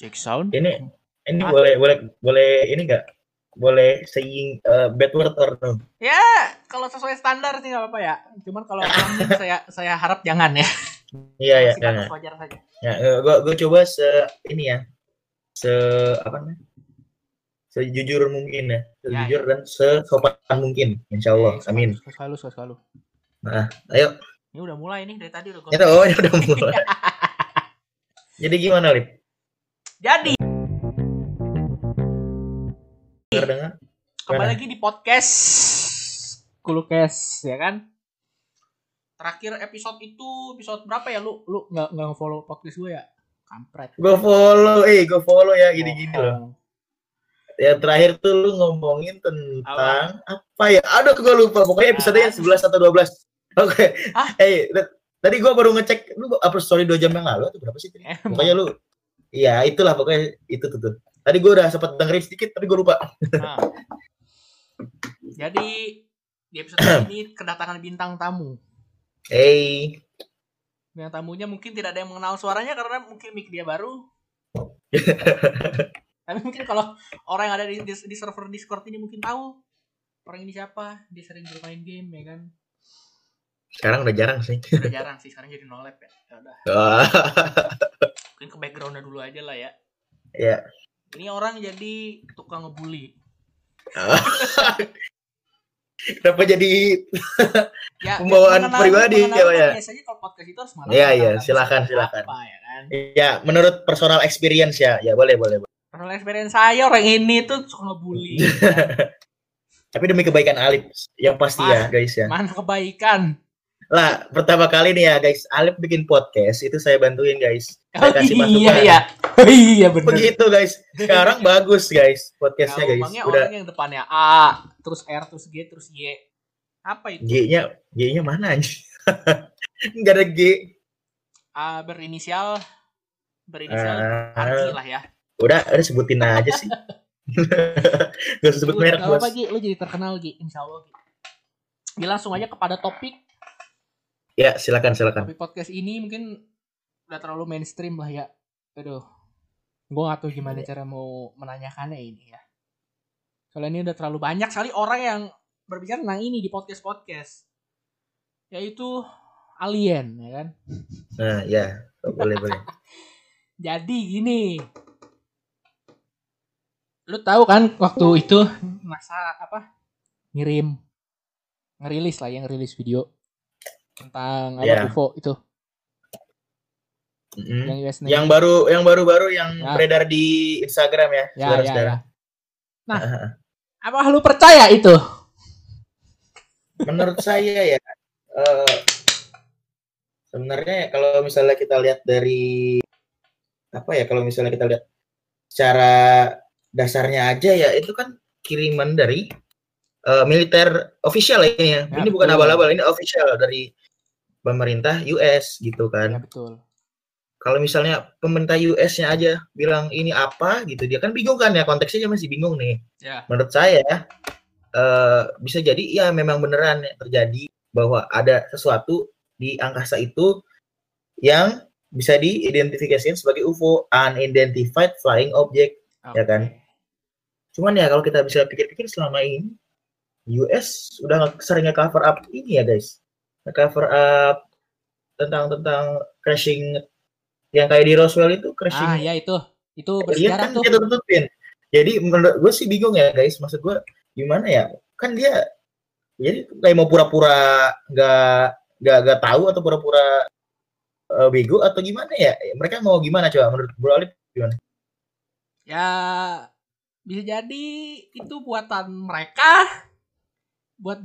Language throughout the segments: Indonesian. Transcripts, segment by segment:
Cek sound. Ini ini Ah. boleh boleh boleh ini enggak? Boleh saying uh, bad word or no? Ya, kalau sesuai standar sih nggak apa-apa ya. Cuman kalau orang saya saya harap jangan ya. Iya ya, ya, batas wajar saja. ya. eh, gua gua coba se ini ya. Se apa namanya? Sejujur mungkin ya. Sejujur dan sesopan mungkin. Insya Allah. Eh, Amin. Selalu, selalu. Nah, ayo. Ini udah mulai nih dari tadi udah Itu oh, ini udah mulai. Jadi gimana, Lip? Jadi Dengar dengar. kembali lagi di podcast Kulukes ya kan. Terakhir episode itu episode berapa ya lu lu nggak nggak follow podcast gue ya? Kampret. Gue follow, eh gue follow ya gini-gini loh. Bohong. Ya terakhir tuh lu ngomongin tentang apa, ya? Aduh gue lupa. Pokoknya episode yang 11 atau 12. Oke. Ah. Eh, t- tadi gue baru ngecek lu upload story 2 jam yang lalu atau berapa sih? tadi? Pokoknya lu Iya, itulah pokoknya itu tuh. tuh. Tadi gue udah sempat dengerin sedikit tapi gue lupa. Nah. Jadi di episode ini kedatangan bintang tamu. Eh, Bintang tamunya mungkin tidak ada yang mengenal suaranya karena mungkin mic dia baru. Tapi mungkin kalau orang yang ada di, di, di server Discord ini mungkin tahu orang ini siapa. Dia sering bermain game ya kan. sekarang udah jarang sih. Udah jarang sih sekarang jadi no lab ya. Ya udah, Wah, mungkin ke backgroundnya dulu aja lah ya. ya. Ini orang jadi tukang ngebully. Kenapa jadi Ya, Pembawaan pribadi, ya, ya. Biasanya kalau podcast itu harus malam. Iya, iya, silakan, silakan. Apa, ya kan? ya menurut personal experience ya. Ya boleh, boleh. boleh. Personal experience saya orang ini tuh suka ngebully. Tapi demi kebaikan Alip yang pasti ya, guys ya. Mana kebaikan? Lah, pertama kali nih ya, guys, Alip bikin podcast itu saya bantuin, guys. Oh Saya kasih iya masukan. ya. Oh iya benar. Begitu, guys. Sekarang bagus, guys, podcastnya, guys. Udah orang yang depannya A, terus R, terus G, terus Y. Apa itu? G-nya, G-nya mana anjing? Enggak ada G. A berinisial berinisial. Argi lah ya. Udah, udah sebutin aja sih. Gak usah sebut merek, Gak bos. apa Gi, lu jadi terkenal Gi, insya Allah Gi. Gi langsung aja kepada topik. Ya, silakan, silakan. Topik podcast ini mungkin udah terlalu mainstream lah ya. Aduh. Gue gak tahu gimana Iya. cara mau menanyakannya ini ya. Soalnya ini udah terlalu banyak sekali orang yang berbicara tentang ini di podcast-podcast. Yaitu alien, ya kan? Nah, ya, boleh, boleh. Jadi gini. Lu tahu kan waktu itu masa apa? Ngirim ngerilis lah yang ngerilis video tentang apa Iya. UFO itu Mm-mm. yang US Navy. Yang baru, yang baru-baru yang Ya. beredar di Instagram ya, ya, ya, saudara-saudara. ya. Nah, apa lu percaya itu? Menurut saya ya, eh, sebenarnya kalau misalnya kita lihat dari apa ya, kalau misalnya kita lihat secara dasarnya aja ya, itu kan kiriman dari eh, militer official ya ini ya. Ya, ini bukan abal-abal, ini official dari pemerintah US gitu Ya kan. betul. Kalau misalnya pemerintah US-nya aja bilang ini apa gitu, dia kan bingung kan ya konteksnya masih bingung nih. Ya. menurut saya eh, bisa jadi ya memang beneran terjadi bahwa ada sesuatu di angkasa itu yang bisa diidentifikasikan sebagai UFO unidentified flying object Ya kan? cuman ya kalau kita bisa pikir-pikir selama ini US udah nge- sering cover up ini ya guys cover up tentang tentang crashing yang kayak di Roswell itu crashing Ah, ya itu. Itu Iya bersejarah kan tuh. dia tutupin. Jadi menurut gue sih bingung ya guys. Maksud gue gimana ya? Kan dia jadi kayak mau pura-pura nggak nggak nggak tahu atau pura-pura eh, bego atau gimana ya? Mereka mau gimana coba menurut Bro Alif gimana? Ya bisa jadi itu buatan mereka buat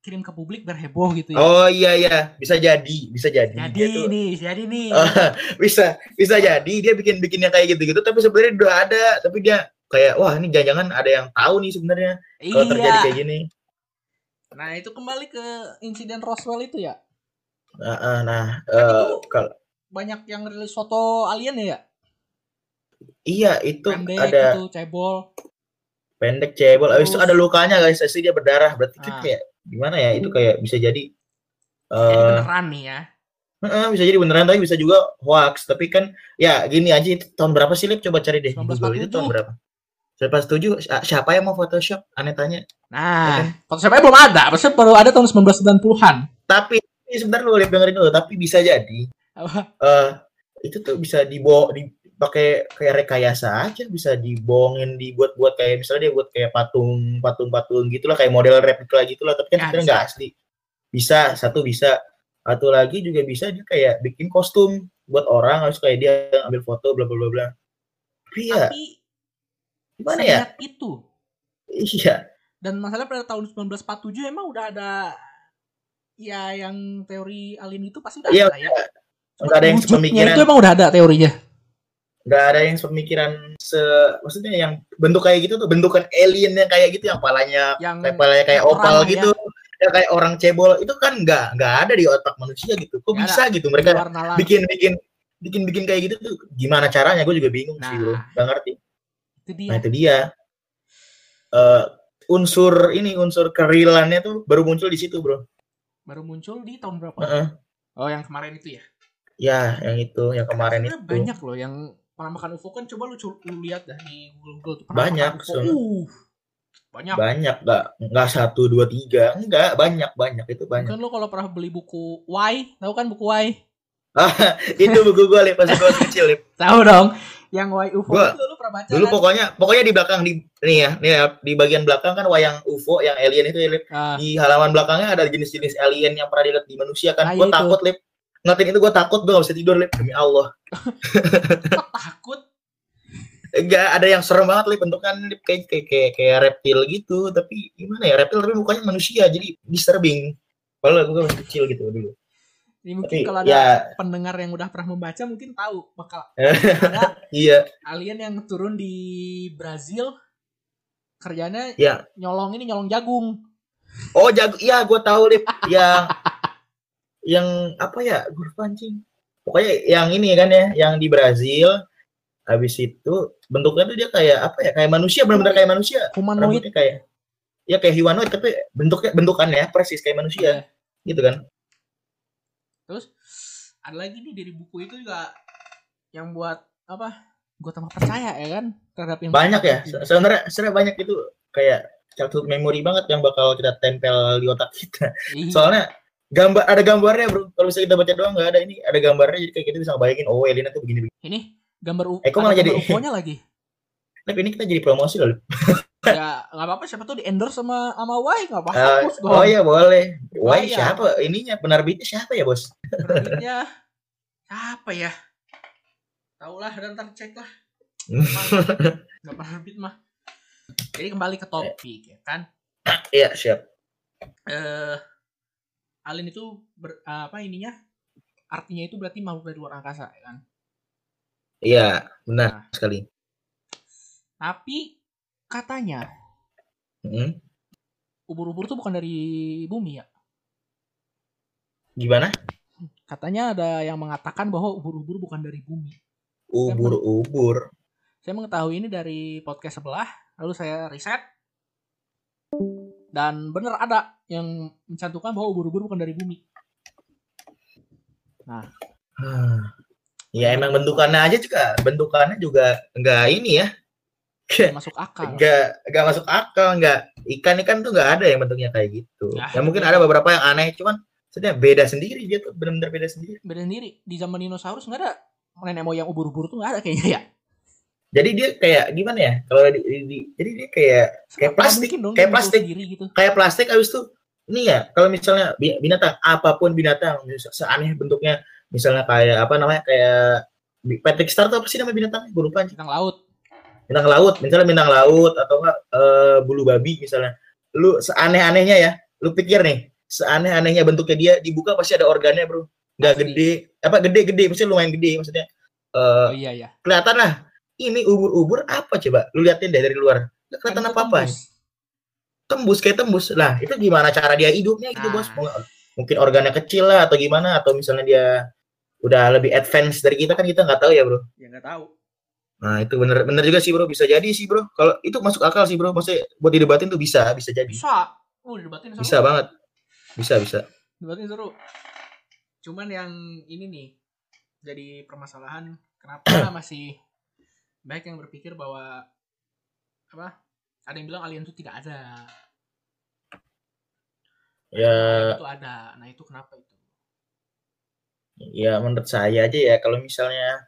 dikirim ke publik biar heboh gitu ya. Oh iya iya, bisa jadi, bisa jadi. jadi Dia tuh- nih, jadi nih. Oh, bisa bisa jadi dia bikin bikin yang kayak gitu-gitu tapi sebenarnya udah ada tapi dia kayak wah ini jangan-jangan ada yang tahu nih sebenarnya kalau terjadi iya. kayak gini. Nah, itu kembali ke insiden Roswell itu ya. Nah, nah itu kalau banyak yang rilis foto alien ya. iya itu Pendek ada gitu, cebol. pendek cebol habis itu ada lukanya guys pasti dia berdarah berarti kan Ah. kayak gimana ya itu kayak bisa jadi Jadi eh beneran nih ya. Heeh, bisa jadi beneran tapi bisa juga hoax. Tapi kan ya gini aja itu tahun berapa sih Lip? Coba cari deh di Google itu 1947. tahun berapa? Siapa setuju? Si- Siapa yang mau Photoshop? Aneh tanya. Nah, Photoshopnya belum ada. Maksudnya baru ada tahun 1990-an. Tapi ini sebentar lu Lip dengerin dulu. Tapi bisa jadi Apa? eh itu tuh bisa dibawa dipakai kayak rekayasa aja bisa dibohongin dibuat-buat kayak misalnya dia buat kayak patung patung-patung gitulah kayak model replika gitulah tapi kan Ya, sebenarnya nggak asli. Bisa satu bisa. Satu lagi juga bisa dia kayak bikin kostum buat orang harus kayak dia ambil foto bla bla bla bla. Tapi ya gimana ya? itu. iya. Dan masalah pada tahun 1947 emang udah ada ya yang teori alien itu pasti udah Iya, ada ya. nggak ada yang sepemikiran. itu emang udah ada teorinya. Nggak ada yang sepemikiran se maksudnya yang bentuk kayak gitu tuh bentukan alien yang kayak gitu yang palanya Yang kayak palanya kayak opal ya. gitu ya kayak orang cebol itu kan nggak nggak ada di otak manusia gitu kok Nggak bisa gitu mereka bikin bikin bikin bikin kayak gitu tuh gimana caranya gue juga bingung sih bro Nah. nggak ngerti Itu dia. nah itu dia Eh unsur ini unsur kerilannya tuh baru muncul di situ bro Baru muncul di tahun berapa? Heeh. Oh, yang kemarin itu ya. ya yang itu yang kemarin itu banyak loh yang pernah makan UFO kan coba lu, lu lihat dah di Google, Google tuh pernah Banyak, makan UFO. Uh, banyak. banyak nggak nggak satu dua tiga enggak banyak banyak itu banyak Mungkin lu kalau pernah beli buku Y, tahu kan buku Y? itu buku gue lip pas gue kecil lip Tahu dong. Yang Y UFO Gua- itu lu pernah baca dulu kan? pokoknya pokoknya di belakang di nih ya nih ya di bagian belakang kan wayang UFO yang alien itu ya lip Ah, di halaman belakangnya ada jenis-jenis alien yang pernah dilihat di manusia kan Nah, gue takut lip ngatin itu gue takut gue gak bisa tidur lip. Demi Allah. Takut. enggak ada yang serem banget lip bentukan lip. Kayak kayak kayak, kayak reptil gitu tapi gimana ya reptil tapi mukanya manusia jadi disturbing. Kalau gue masih kecil gitu dulu. Ini mungkin tapi kalau ada ya. pendengar yang udah pernah membaca mungkin tahu bakal ada iya. alien yang turun di Brazil kerjanya ya. nyolong ini nyolong jagung. oh jago iya gue tahu lip. Yang yang apa ya lupa anjing pokoknya yang ini kan ya yang di Brazil habis itu bentuknya tuh dia kayak apa ya kayak manusia benar-benar kayak manusia Humanoid. kayak ya kayak humanoid tapi bentuknya bentukannya persis kayak manusia Iya. gitu kan Terus ada lagi nih dari buku itu juga yang buat apa? Gue tambah percaya ya kan terhadap yang banyak ya Se- sebenarnya sebenarnya banyak itu kayak childhood memory banget yang bakal kita tempel di otak kita Iya. soalnya gambar ada gambarnya bro kalau bisa kita baca doang nggak ada ini ada gambarnya jadi kayak kita bisa bayangin oh alien itu begini begini ini gambar U Eh, kok malah jadi- UFO-nya lagi. tapi ini kita jadi promosi loh ya nggak apa-apa siapa tuh di endorse sama sama Y nggak apa-apa. Eh, Bos, oh iya boleh wah Bayar. siapa ininya penerbitnya siapa ya bos Penerbitnya apa ya? Tahu lah dan ntar cek lah. Nggak penerbit mah. Jadi kembali ke topik ya kan. iya siap eh alien itu ber- apa ininya? Artinya itu berarti makhluk dari luar angkasa ya kan. iya benar Nah. sekali Tapi katanya Hmm, ubur-ubur tuh bukan dari bumi ya. gimana Katanya ada yang mengatakan bahwa ubur-ubur bukan dari bumi. ubur ubur Saya mengetahui ini dari podcast sebelah, lalu saya riset dan bener ada yang mencantumkan bahwa ubur-ubur bukan dari bumi. Hmm. ya emang bentukannya aja juga bentukannya juga enggak ini ya Nggak masuk akal. nggak nggak masuk akal nggak ikan ikan tuh nggak ada yang bentuknya kayak gitu Nah, ya mungkin iya. ada beberapa yang aneh cuman sebenarnya beda sendiri dia tuh benar-benar beda sendiri Beda sendiri di zaman dinosaurus nggak ada nenek moyang ubur-ubur tuh nggak ada kayaknya ya. jadi dia kayak gimana ya kalau di, di- di- jadi dia kayak Kayak plastik, dong kayak plastik. sendiri gitu. kayak plastik abis tuh ini ya kalau misalnya bi- binatang apa pun binatang seaneh bentuknya misalnya kayak apa namanya kayak Patrick Star tuh apa sih nama binatangnya? Gue lupa. Bintang laut. bintang laut misalnya bintang laut atau enggak eh, bulu babi misalnya. Lu seaneh-anehnya ya lu pikir nih seaneh-anehnya bentuknya dia dibuka pasti ada organnya bro. Nggak gede apa gede-gede maksudnya lumayan gede maksudnya. Eh, Oh iya ya. kelihatan lah ini ubur-ubur apa coba? Lu liatin deh dari luar. Nggak kelihatan Kan itu apa-apa tembus. kayak tembus lah itu gimana cara dia hidupnya gitu bos Mau- mungkin organnya kecil lah atau gimana atau misalnya dia udah lebih advance dari kita kan kita nggak tahu ya bro Ya nggak tahu. nah itu bener bener juga sih bro bisa jadi sih bro kalau itu masuk akal sih bro maksudnya buat didebatin tuh bisa bisa jadi Bisa. Oh, didebatin seru. bisa banget bisa bisa Debatin seru. Cuman yang ini nih jadi permasalahan kenapa masih baik yang berpikir bahwa apa? Ada yang bilang alien itu tidak ada. Ya, Alien itu ada. Nah, itu kenapa itu? ya menurut saya aja ya kalau misalnya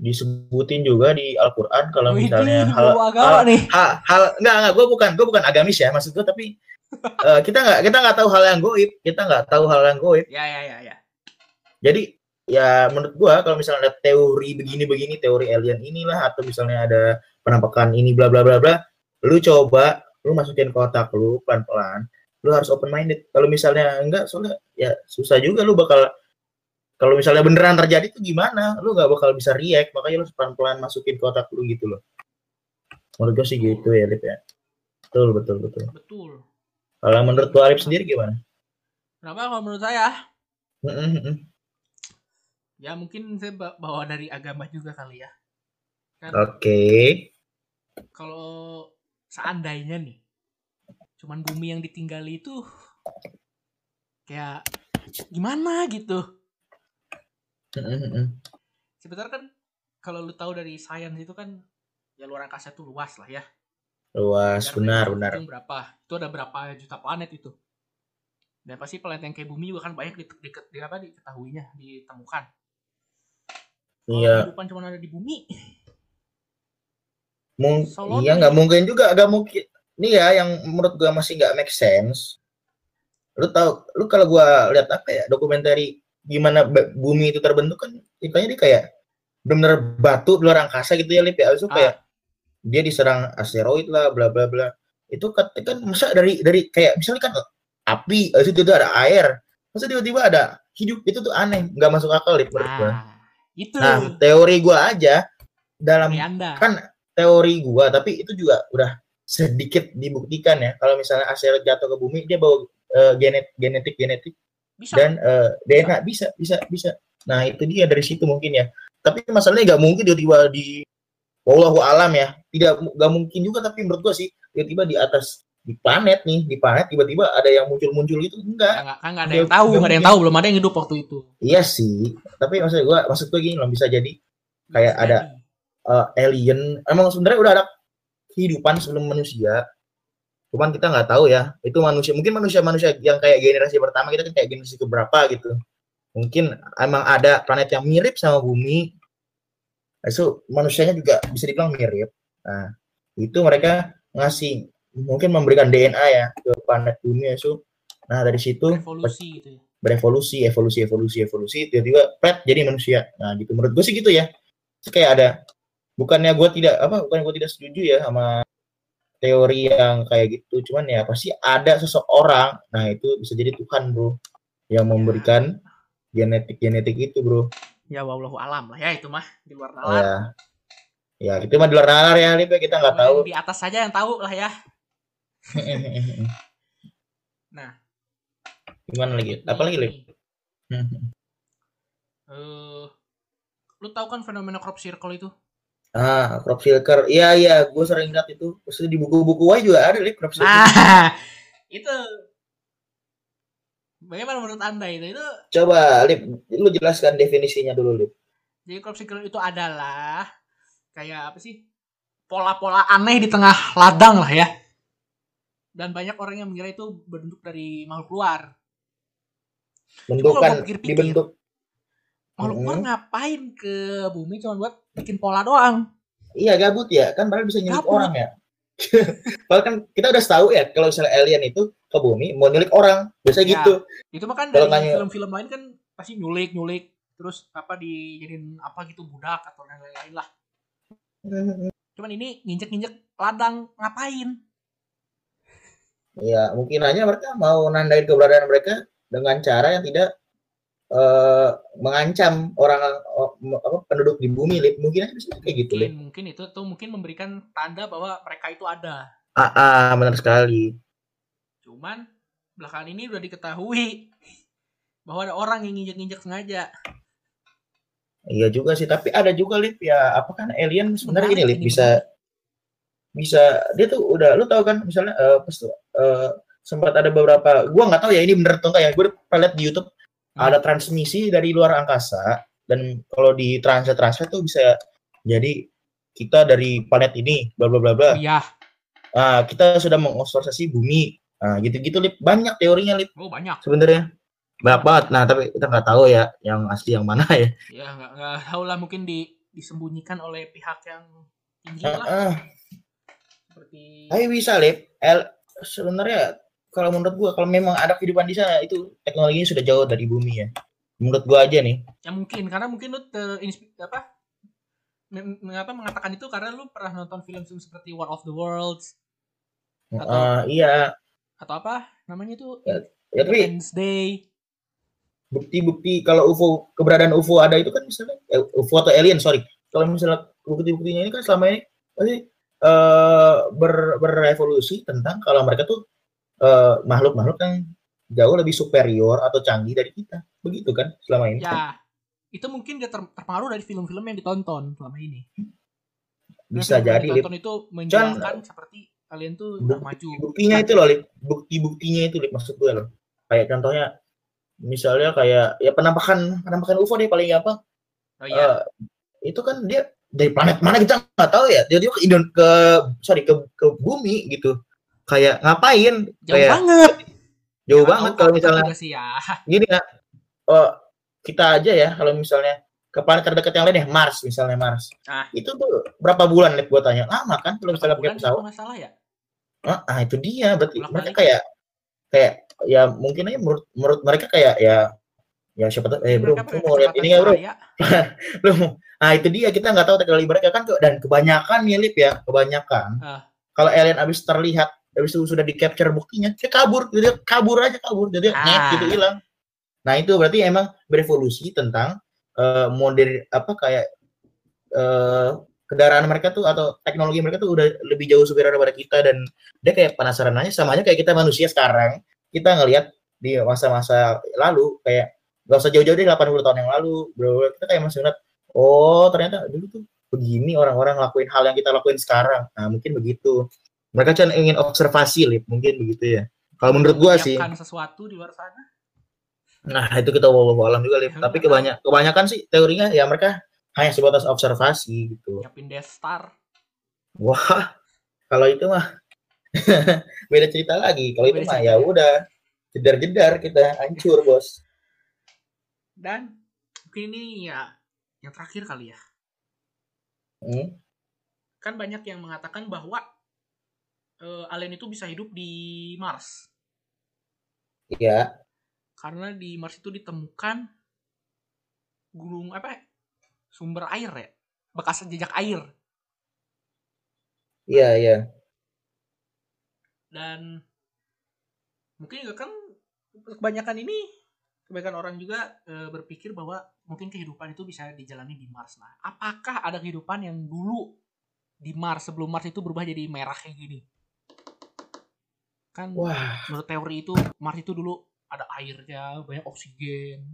disebutin juga di Al-Qur'an kalau Oh, misalnya hal hal, nih. hal, hal enggak enggak gue bukan gue bukan agamis ya maksud gue tapi eh, kita nggak kita nggak tahu hal yang goib kita nggak tahu hal yang goib Ya, ya, ya, ya. jadi ya menurut gua kalau misalnya ada teori begini-begini teori alien inilah atau misalnya ada penampakan ini bla bla bla bla lu coba lu masukin ke otak lu pelan-pelan lu harus open minded kalau misalnya enggak soalnya ya susah juga lu bakal kalau misalnya beneran terjadi tuh gimana? Lu nggak bakal bisa react makanya lu pelan-pelan masukin ke otak lu gitu loh. Menurut gua sih gitu ya Lip ya. Betul betul betul. Betul. kalau menurut gua Arif sendiri gimana? Kenapa kalau menurut saya? Ya mungkin saya ba- bawa dari agama juga kali ya. Kan oke. kalau seandainya nih cuman bumi yang ditinggali itu kayak gimana gitu? Sebenarnya kan kalau lu tahu dari sains itu kan ya luar angkasa itu luas lah ya. Luas Karena benar benar. berapa itu ada berapa juta planet itu. Dan pasti planet yang kayak bumi juga kan banyak di, di, di apa diketahuinya ditemukan. Iya. kehidupan cuma ada di bumi Mung Solo iya nih. nggak mungkin juga nggak mungkin. Ini ya yang menurut gua masih nggak make sense. Lu tahu lu kalau gua lihat apa ya dokumenter gimana bumi itu terbentuk kan ceritanya dia kayak benar-benar batu di luar angkasa gitu ya Lip ya. Itu Ah. kayak dia diserang asteroid lah bla bla bla. Itu kan, kan masa dari dari kayak misalnya kan api habis itu ada air. Masa tiba-tiba ada hidup itu tuh aneh nggak masuk akal Lip menurut gua. Nah itu. Nah teori gua aja dalam kan teori gua tapi itu juga udah sedikit dibuktikan ya. Kalau misalnya asteroid jatuh ke bumi dia bawa eh, genet genetik genetik bisa. Dan eh, DNA bisa bisa bisa. Nah itu dia dari situ mungkin ya. Tapi masalahnya nggak mungkin tiba-tiba di wallahu alam ya. Tidak nggak mungkin juga tapi menurut gua sih tiba-tiba di atas di planet nih di planet tiba-tiba ada yang muncul-muncul gitu enggak. Ya, nggak kan nggak ada yang tahu nggak nggak ada yang tahu belum ada yang hidup waktu itu. Iya sih. Tapi maksud gua maksud gua gini loh bisa jadi Kayak Bisa ada- jadi. Eh, alien. Emang sebenarnya udah ada kehidupan sebelum manusia. Cuman kita nggak tahu ya. Itu manusia mungkin manusia manusia yang kayak generasi pertama kita kan kayak generasi keberapa gitu. Mungkin emang ada planet yang mirip sama bumi. Nah, itu manusianya juga bisa dibilang mirip. Nah itu mereka ngasih mungkin memberikan DNA ya ke planet bumi itu nah dari situ revolusi gitu ya. berevolusi evolusi evolusi evolusi tiba-tiba pet jadi manusia. Nah gitu. Menurut gue sih gitu ya. Terus kayak ada bukannya gue tidak apa bukan gue tidak setuju ya sama teori yang kayak gitu cuman ya pasti ada seseorang nah itu bisa jadi Tuhan bro yang memberikan genetik genetik itu bro ya wallahu alam lah ya itu mah di luar nalar ya ya itu mah di luar nalar ya Lip, ya. kita nggak tahu di atas saja yang tahu lah ya Nah. gimana lagi apa lagi. Lip? Eh, lu tahu kan fenomena crop circle itu ah crop circle iya iya gue sering lihat itu. Terus di buku-buku aja juga ada Lip, crop circle nah itu bagaimana menurut anda itu? Itu Coba, Lip, lu jelaskan definisinya dulu, Lip. jadi crop circle itu adalah kayak apa sih? Pola-pola aneh di tengah ladang lah ya. Dan banyak orang yang mengira itu bentuk dari makhluk luar. Bentukan dibentuk. Makhluk luar ngapain ke bumi cuma buat bikin pola doang Iya, gabut ya. Kan padahal bisa nyulik Gabut. orang ya. Padahal kan kita udah tahu ya kalau misalnya alien itu ke bumi mau nyulik orang. Biasa Ya. gitu. itu mah kan dari film-film lain kan pasti nyulik nyulik terus apa dijadiin apa gitu budak atau lain-lain lah cuman ini nginjek-nginjek ladang ngapain Ya, mungkin aja mereka mau nandain keberadaan mereka dengan cara yang tidak eh, mengancam orang oh, apa, penduduk di bumi, Lip. Mungkin aja bisa kayak gitu, Lip. mungkin itu tuh mungkin memberikan tanda bahwa mereka itu ada Ah, ah, benar sekali. cuman belakangan ini udah diketahui bahwa ada orang yang nginjek-nginjek sengaja Iya juga sih, tapi ada juga Lip ya, apa kan alien sebenarnya gini Lip ini, bisa bisa dia tuh udah lu tahu kan misalnya eh, pas tuh, eh, sempat ada beberapa gua nggak tahu ya ini bener atau enggak ya, gue pernah lihat di YouTube ada transmisi dari luar angkasa dan kalau di translate translate tuh bisa jadi kita dari planet ini bla bla bla bla. Iya. Ah, kita sudah mengobservasi bumi. Nah, gitu-gitu lip banyak teorinya lip Oh banyak. sebenarnya. Banyak banget. Nah, tapi kita nggak tahu ya yang asli yang mana ya. Ya nggak tahu lah mungkin di disembunyikan oleh pihak yang tinggi Ah, lah ah. seperti Tapi bisa lip. El sebenarnya kalau menurut gua kalau memang ada kehidupan di sana itu teknologinya sudah jauh dari bumi ya. Menurut gua aja nih. ya mungkin karena mungkin lu terinspirasi apa men- mengapa mengatakan itu karena lu pernah nonton film-film seperti War of the Worlds Atau- Ah, iya. atau apa namanya itu Ya, Ya, tapi Day bukti-bukti kalau UFO keberadaan UFO ada itu kan misalnya eh, UFO atau alien sorry kalau misalnya bukti-buktinya ini kan selama ini pasti eh, ber, berevolusi tentang kalau mereka tuh eh, makhluk-makhluk yang jauh lebih superior atau canggih dari kita. Begitu kan selama ini? Ya itu mungkin dia ter- terpengaruh dari film-film yang ditonton selama ini. Bisa jadi Lip. ditonton itu menjelaskan seperti kalian tuh udah maju. buktinya itu loh Lip. bukti-buktinya itu Lip, maksud gue loh. Kayak contohnya misalnya kayak ya penampakan penampakan UFO deh paling apa? Oh iya. Eh, itu kan dia dari planet mana kita nggak taau ya. Dia dia ke ke sorry ke ke bumi gitu kayak ngapain? Jauh kayak banget. Jauh Ya, banget kalau misalnya ya. Gini ya oh, kita aja ya kalau misalnya ke planet terdekat yang lain ya Mars misalnya Mars. Ah. itu tuh berapa bulan lihat gua tanya? Lama kan kalau misalnya pakai pesawat? ya? Ah, ah, itu dia berarti Bolak-balik. mereka kayak kayak ya mungkin aja menurut menurut mereka kayak ya ya siapa tahu eh bro Mereka lu mau lihat ini ya bro. lu ah itu dia kita nggak tahu teknologi mereka kan dan kebanyakan nih Lip ya kebanyakan. Ah. kalau alien abis terlihat abis itu sudah di capture buktinya dia kabur dia kabur aja kabur. Jadi Ah. net gitu hilang. Nah itu berarti emang berevolusi tentang eh, modern apa kayak eh, kendaraan mereka tuh atau teknologi mereka tuh udah lebih jauh superior daripada kita dan dia kayak penasaran aja sama aja kayak kita manusia sekarang. Kita ngelihat di masa-masa lalu kayak gak usah jauh-jauh deh 80 tahun yang lalu bro. Kita kayak masih ngeliat oh ternyata dulu tuh begini orang-orang ngelakuin hal yang kita lakuin sekarang. Nah mungkin begitu mereka cuma ingin observasi lip mungkin begitu ya. Kalau menurut gua sih. Sesuatu di luar sana. Nah itu kita wallahu alam juga lip. Ya, tapi kebanyak kebanyakan sih teorinya ya mereka hanya sebatas observasi gitu. Nyiapin Death Star. Wah kalau itu mah beda cerita lagi. Kalau itu mah cerita. ya. udah jedar-jedar kita hancur bos. Dan mungkin ini ya yang terakhir kali ya. Hmm? kan banyak yang mengatakan bahwa eh, alien itu bisa hidup di Mars. Iya, karena di Mars itu ditemukan gunung apa ya? sumber air ya. Bekas jejak air. Iya, iya. dan mungkin juga kan kebanyakan ini kebanyakan orang juga eh, berpikir bahwa mungkin kehidupan itu bisa dijalani di Mars. Nah apakah ada kehidupan yang dulu di Mars sebelum Mars itu berubah jadi merah kayak gini kan Wah, menurut teori itu Mars itu dulu ada airnya banyak oksigen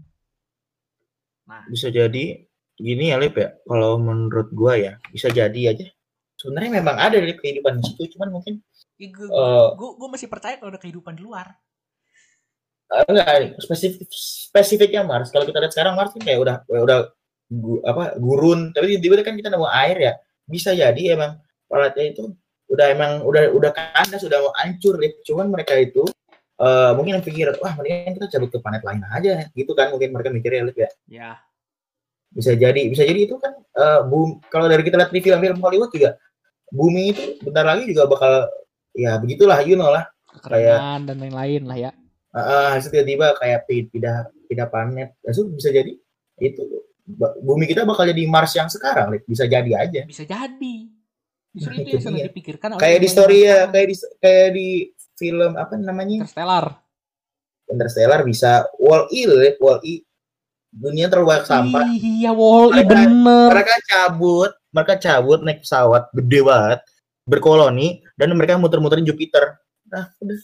bisa jadi gini ya, Lip ya. Kalau menurut gua ya, bisa jadi aja. Sebenarnya memang ada dari kehidupan di situ, cuman mungkin ya, gue, Eh. gue masih percaya kalau ada kehidupan di luar eh, enggak spesifik spesifiknya Mars. Kalau kita lihat sekarang Mars kayak udah udah gu- apa gurun, tapi tiba-tiba kan kita nemu air ya. Bisa jadi emang planetnya itu udah emang udah udah kandas, sudah mau hancur, Lip. Cuman mereka itu eh, mungkin pikir, wah mendingan kita cabut ke planet lain aja, gitu kan? Mungkin mereka mikirnya, Lip ya. ya bisa jadi bisa jadi itu kan eh, bum kalau dari kita lihat di film-film Hollywood juga bumi itu bentar lagi juga bakal ya begitulah you know lah kekeringan dan lain-lain lah ya uh, tiba-tiba kayak pi- pindah pindah planet Ya, so, bisa jadi itu bumi kita bakal jadi Mars yang sekarang Lip. bisa jadi aja bisa jadi justru Nah, itu yang sedang dia. dipikirkan oleh kayak di story ya kayak di kayak di film apa namanya? Interstellar. Interstellar bisa. Wall E ya wall E dunia terlalu banyak sampah. Iya wall Mereka- bener. mereka cabut mereka cabut naik pesawat gede banget berkoloni dan mereka muter-muter di Jupiter. Nah udah.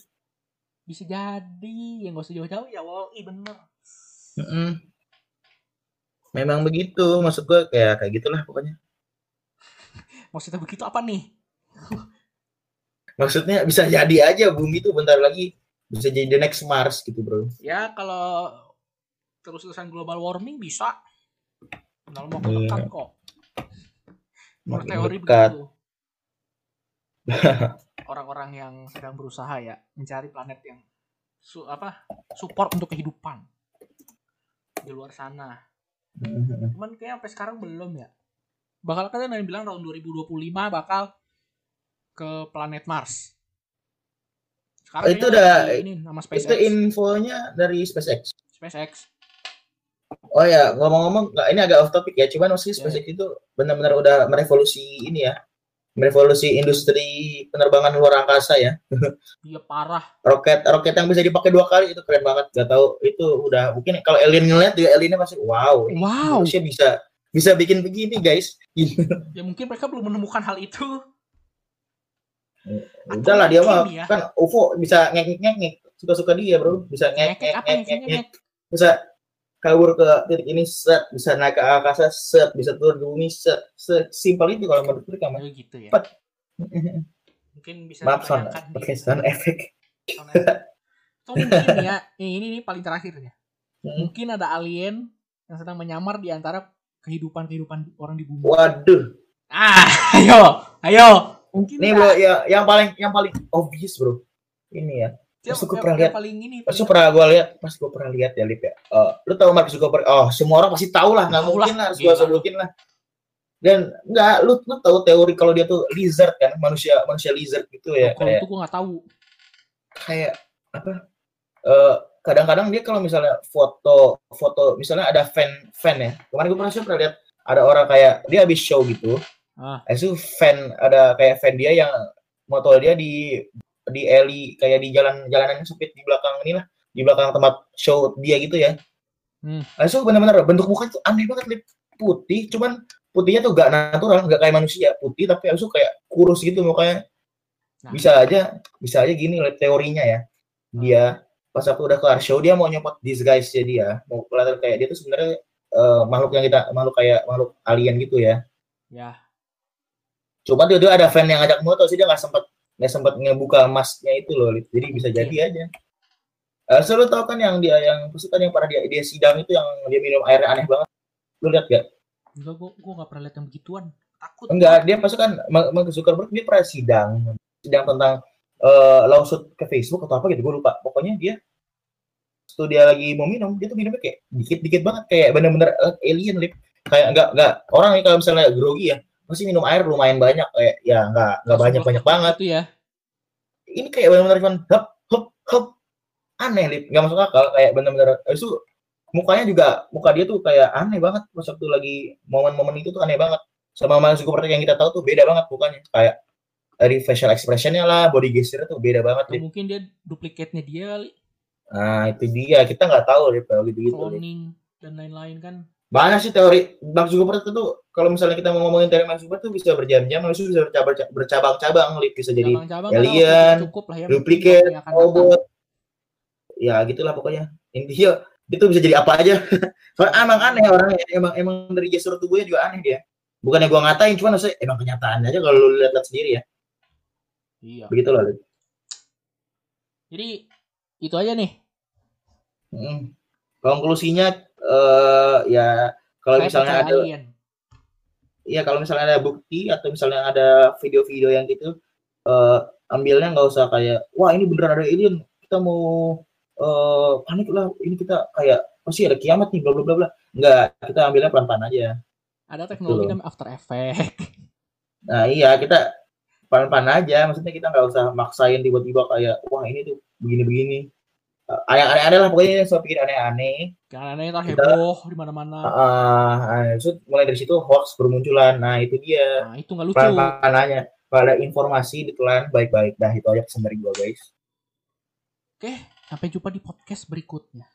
Bisa jadi yang gak usah jauh-jauh ya wall bener. Mm-mm. memang begitu maksud gue kayak kayak gitulah pokoknya maksudnya begitu apa nih maksudnya bisa jadi aja bumi tuh bentar lagi bisa jadi the next Mars gitu bro ya kalau terus-terusan global warming bisa. Dalam waktu Iya. dekat kok. Menurut teori dekat. begitu. Orang-orang yang sedang berusaha ya mencari planet yang su apa support untuk kehidupan di luar sana. Cuman kayak sampai sekarang belum ya. Bakal kan ada yang bilang tahun 2025 bakal ke planet Mars. Sekarang Itu udah- ini nama SpaceX. Itu infonya dari SpaceX. SpaceX. Oh ya, ngomong-ngomong, nggak, ini agak off topic ya. Cuman maksudnya Ya. SpaceX itu benar-benar udah merevolusi ini ya, merevolusi industri penerbangan luar angkasa ya. Dia parah. Roket roket yang bisa dipakai dua kali itu keren banget. Gak tahu itu udah mungkin kalau alien ngeliat juga aliennya pasti wow. Wow. manusia bisa bisa bikin begini guys. Ya mungkin mereka belum menemukan hal itu. Udah lah dia mah ya. kan UFO bisa ngek ngek ngek suka-suka dia bro bisa ngek ngek ngek yang ngek ngekek? bisa kabur ke titik ini set bisa naik ke angkasa set bisa turun ke bumi set simpel itu kalau menurut mereka mah. Ya gitu ya. Cepat. Mungkin bisa Maaf sound pakai sound efek. sound effect. Atau mungkin ya, ini ini, ini paling terakhir ya. Hmm. Mungkin ada alien yang sedang menyamar di antara kehidupan-kehidupan orang di bumi. Waduh, Ah, ayo, ayo. Mungkin ini bro ya yang paling yang paling obvious bro. Ini ya. Pas yang- pernah lihat. paling ini. Pas gue pernah gue lihat, pas gue pernah lihat ya Lip ya. Eh, lu tahu Mark Zuckerberg? Oh, semua orang pasti tahu lah, nggak mungkin lah, harus gue lu. sebutin lah. Dan nggak, lu lu tahu teori kalau dia tuh lizard kan, manusia manusia lizard gitu ya, Kalau kayak itu gue nggak tahu. kayak apa? Eh, kadang-kadang dia kalau misalnya foto foto misalnya ada fan fan ya. Kemarin gue pernah pernah lihat ada orang kayak dia habis show gitu. Ah. Habis itu fan ada kayak fan dia yang motor dia di di alley kayak di jalan jalanan yang sempit di belakang inilah di belakang tempat show dia gitu ya. Hmm. Habis itu benar-benar bentuk muka tuh aneh banget Lip. putih, cuman putihnya tuh gak natural, gak kayak manusia putih tapi itu kayak kurus gitu mukanya. Nah. Bisa aja, bisa aja gini teorinya ya. Dia pas waktu udah kelar show dia mau nyopot disguise nya dia, mau kelihatan kayak dia tuh sebenarnya eh, makhluk yang kita makhluk kayak makhluk alien gitu ya. Ya, Cuma tuh dia ada fan yang ngajak moto sih dia nggak sempat nggak sempat ngebuka masknya itu loh, jadi bisa jadi aja. Eh, so, lu tau kan yang dia yang maksudnya kan yang pernah dia dia sidang itu yang dia minum air aneh banget. Lu lihat gak? enggak gue gue nggak pernah lihat yang begituan. Takut. Enggak, dia masuk kan Mark Zuckerberg dia pernah sidang, sidang tentang eh lawsuit ke Facebook atau apa gitu, gue lupa. Pokoknya dia waktu dia lagi mau minum, dia tuh minumnya kayak dikit-dikit banget, kayak bener-bener eh, alien lip. Kayak enggak enggak orang nih kalau misalnya grogi ya, pasti minum air lumayan banyak kayak ya enggak enggak banyak banyak banget. Itu ya. Ini kayak bener-bener cuman hop hop hop aneh lip, nggak masuk akal kayak bener-bener itu mukanya juga muka dia tuh kayak aneh banget pas waktu lagi momen-momen itu tuh aneh banget sama Mark Zuckerberg yang kita tahu tuh beda banget mukanya kayak dari facial expressionnya lah body gesture tuh beda banget Atau Lip. mungkin dia duplikatnya dia kali, nah itu dia. Kita nggak tahu Lip, kalau gitu gitu cloning dan lain-lain kan. banyak sih teori. Mark Zuckerberg itu tuh kalau misalnya kita mau ngomongin teori Mark Zuckerberg tuh bisa berjam-jam lalu bisa bercabang- bercabang-cabang bisa jadi alien, waktu cukup lah ya. datang. robot. ya gitulah pokoknya. Intinya itu bisa jadi apa aja. Soalnya emang aneh orangnya. Emang emang dari gestur tubuhnya juga aneh dia. Bukannya gua ngatain cuman maksudnya emang kenyataan aja kalau lu lihat-lihat sendiri ya Iya. begitu Lip. Jadi itu aja nih. Mm. konklusinya eh ya kalau Saya misalnya ada alien. Iya kalau misalnya ada bukti atau misalnya ada video-video yang gitu eh ambilnya nggak usah kayak wah ini beneran ada alien kita mau eh panik lah ini kita kayak pasti ada kiamat nih bla bla bla bla nggak kita ambilnya pelan-pelan aja Ada teknologi Betul. namanya After Effect. nah iya kita pelan-pelan aja maksudnya kita nggak usah maksain tiba-tiba kayak wah ini tuh begini-begini yang aneh-aneh lah pokoknya saya pikir aneh-aneh Karena aneh Kita- heboh di mana-mana. Ah, ah, itu mulai dari situ hoax bermunculan nah itu dia Nah, itu nggak lucu. pelan-pelan aja kalau ada informasi ditelan baik-baik dah itu aja pesan dari gua guys Oke, sampai jumpa di podcast berikutnya.